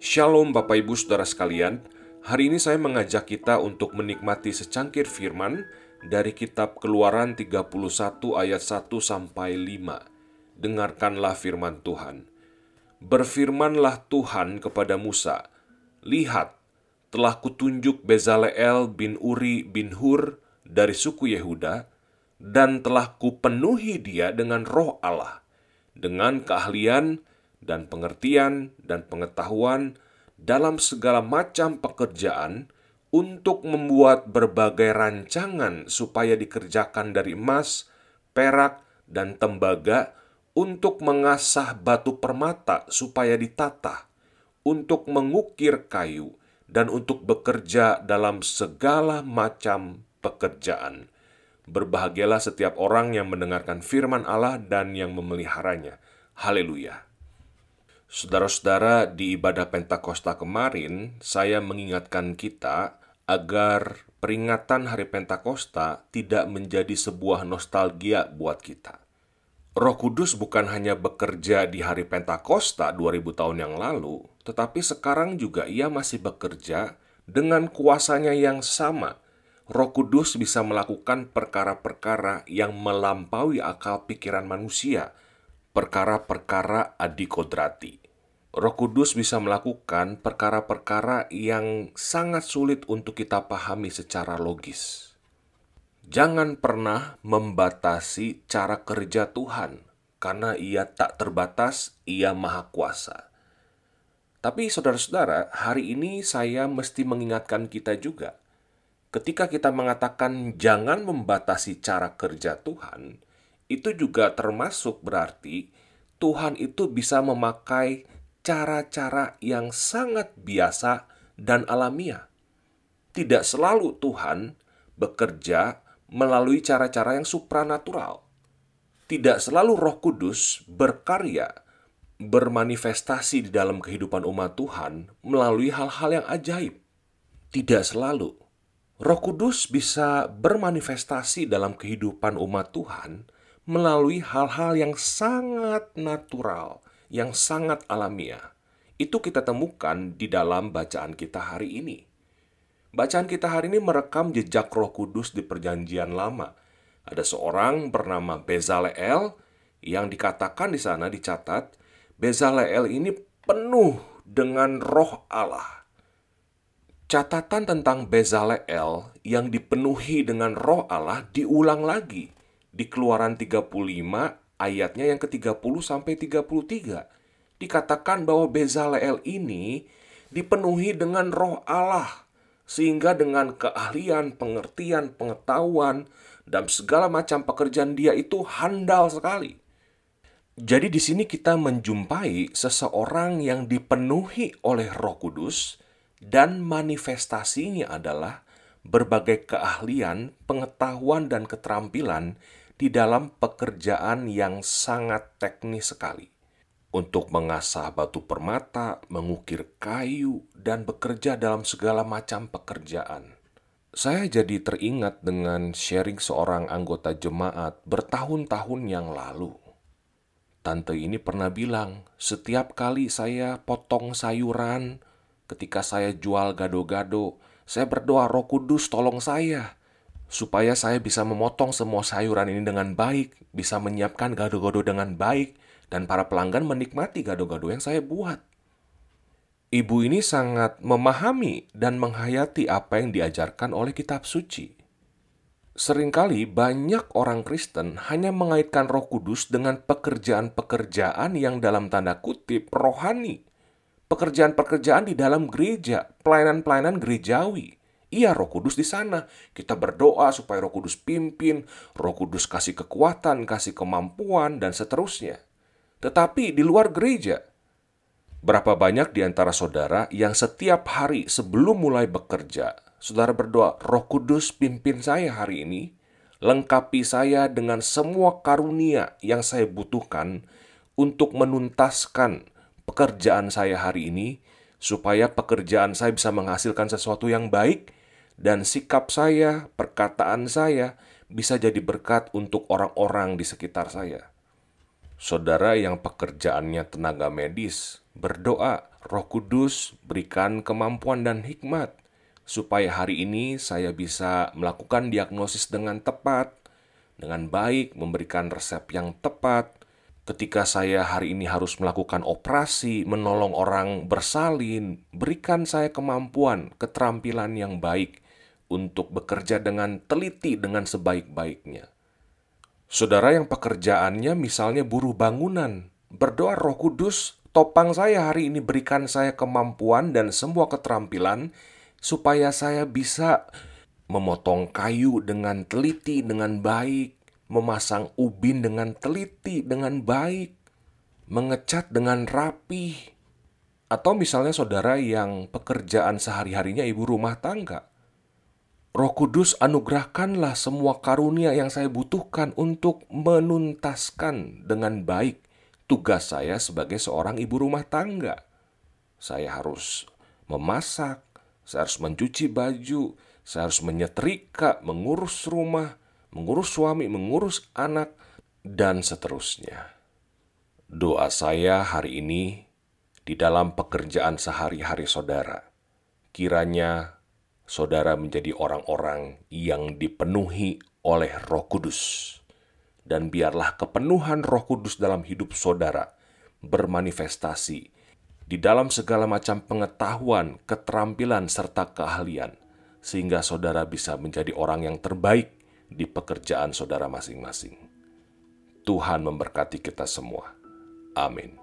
Shalom Bapak Ibu Saudara sekalian. Hari ini saya mengajak kita untuk menikmati secangkir firman dari kitab Keluaran 31 ayat 1 sampai 5 Dengarkanlah firman Tuhan Berfirmanlah Tuhan kepada Musa Lihat, telah kutunjuk Bezaleel bin Uri bin Hur dari suku Yehuda dan telah kupenuhi dia dengan roh Allah dengan keahlian dan pengertian dan pengetahuan dalam segala macam pekerjaan untuk membuat berbagai rancangan supaya dikerjakan dari emas, perak, dan tembaga untuk mengasah batu permata supaya ditata, untuk mengukir kayu, dan untuk bekerja dalam segala macam pekerjaan. Berbahagialah setiap orang yang mendengarkan firman Allah dan yang memeliharanya. Haleluya! Saudara-saudara, di ibadah Pentakosta kemarin, saya mengingatkan kita agar peringatan Hari Pentakosta tidak menjadi sebuah nostalgia buat kita. Roh Kudus bukan hanya bekerja di hari Pentakosta 2000 tahun yang lalu, tetapi sekarang juga ia masih bekerja dengan kuasanya yang sama. Roh Kudus bisa melakukan perkara-perkara yang melampaui akal pikiran manusia, perkara-perkara adikodrati. Roh Kudus bisa melakukan perkara-perkara yang sangat sulit untuk kita pahami secara logis. Jangan pernah membatasi cara kerja Tuhan, karena Ia tak terbatas, Ia Maha Kuasa. Tapi, saudara-saudara, hari ini saya mesti mengingatkan kita juga, ketika kita mengatakan jangan membatasi cara kerja Tuhan, itu juga termasuk berarti Tuhan itu bisa memakai cara-cara yang sangat biasa dan alamiah. Tidak selalu Tuhan bekerja melalui cara-cara yang supranatural. Tidak selalu Roh Kudus berkarya, bermanifestasi di dalam kehidupan umat Tuhan melalui hal-hal yang ajaib. Tidak selalu. Roh Kudus bisa bermanifestasi dalam kehidupan umat Tuhan melalui hal-hal yang sangat natural, yang sangat alamiah. Itu kita temukan di dalam bacaan kita hari ini. Bacaan kita hari ini merekam jejak Roh Kudus di Perjanjian Lama. Ada seorang bernama Bezaleel yang dikatakan di sana dicatat Bezaleel ini penuh dengan Roh Allah. Catatan tentang Bezaleel yang dipenuhi dengan Roh Allah diulang lagi di Keluaran 35 ayatnya yang ke-30 sampai 33 dikatakan bahwa Bezaleel ini dipenuhi dengan roh Allah sehingga dengan keahlian, pengertian, pengetahuan dan segala macam pekerjaan dia itu handal sekali. Jadi di sini kita menjumpai seseorang yang dipenuhi oleh Roh Kudus dan manifestasinya adalah berbagai keahlian, pengetahuan dan keterampilan di dalam pekerjaan yang sangat teknis sekali. Untuk mengasah batu permata, mengukir kayu, dan bekerja dalam segala macam pekerjaan. Saya jadi teringat dengan sharing seorang anggota jemaat bertahun-tahun yang lalu. Tante ini pernah bilang, setiap kali saya potong sayuran, ketika saya jual gado-gado, saya berdoa roh kudus tolong saya supaya saya bisa memotong semua sayuran ini dengan baik, bisa menyiapkan gado-gado dengan baik, dan para pelanggan menikmati gado-gado yang saya buat. Ibu ini sangat memahami dan menghayati apa yang diajarkan oleh kitab suci. Seringkali banyak orang Kristen hanya mengaitkan roh kudus dengan pekerjaan-pekerjaan yang dalam tanda kutip rohani. Pekerjaan-pekerjaan di dalam gereja, pelayanan-pelayanan gerejawi Iya, Roh Kudus di sana. Kita berdoa supaya Roh Kudus pimpin, Roh Kudus kasih kekuatan, kasih kemampuan, dan seterusnya. Tetapi di luar gereja, berapa banyak di antara saudara yang setiap hari sebelum mulai bekerja, saudara berdoa, "Roh Kudus pimpin saya hari ini, lengkapi saya dengan semua karunia yang saya butuhkan untuk menuntaskan pekerjaan saya hari ini." supaya pekerjaan saya bisa menghasilkan sesuatu yang baik, dan sikap saya, perkataan saya bisa jadi berkat untuk orang-orang di sekitar saya. Saudara yang pekerjaannya tenaga medis, berdoa, Roh Kudus berikan kemampuan dan hikmat supaya hari ini saya bisa melakukan diagnosis dengan tepat, dengan baik, memberikan resep yang tepat, Ketika saya hari ini harus melakukan operasi, menolong orang bersalin, berikan saya kemampuan, keterampilan yang baik untuk bekerja dengan teliti dengan sebaik-baiknya. Saudara yang pekerjaannya misalnya buruh bangunan, berdoa Roh Kudus, topang saya hari ini berikan saya kemampuan dan semua keterampilan supaya saya bisa memotong kayu dengan teliti, dengan baik, memasang ubin dengan teliti, dengan baik, mengecat dengan rapi, atau misalnya saudara yang pekerjaan sehari-harinya ibu rumah tangga. Roh Kudus anugerahkanlah semua karunia yang saya butuhkan untuk menuntaskan dengan baik tugas saya sebagai seorang ibu rumah tangga. Saya harus memasak, saya harus mencuci baju, saya harus menyetrika, mengurus rumah, mengurus suami, mengurus anak, dan seterusnya. Doa saya hari ini di dalam pekerjaan sehari-hari saudara, kiranya saudara menjadi orang-orang yang dipenuhi oleh Roh Kudus, dan biarlah kepenuhan Roh Kudus dalam hidup saudara bermanifestasi di dalam segala macam pengetahuan, keterampilan, serta keahlian, sehingga saudara bisa menjadi orang yang terbaik di pekerjaan saudara masing-masing. Tuhan memberkati kita semua. Amin.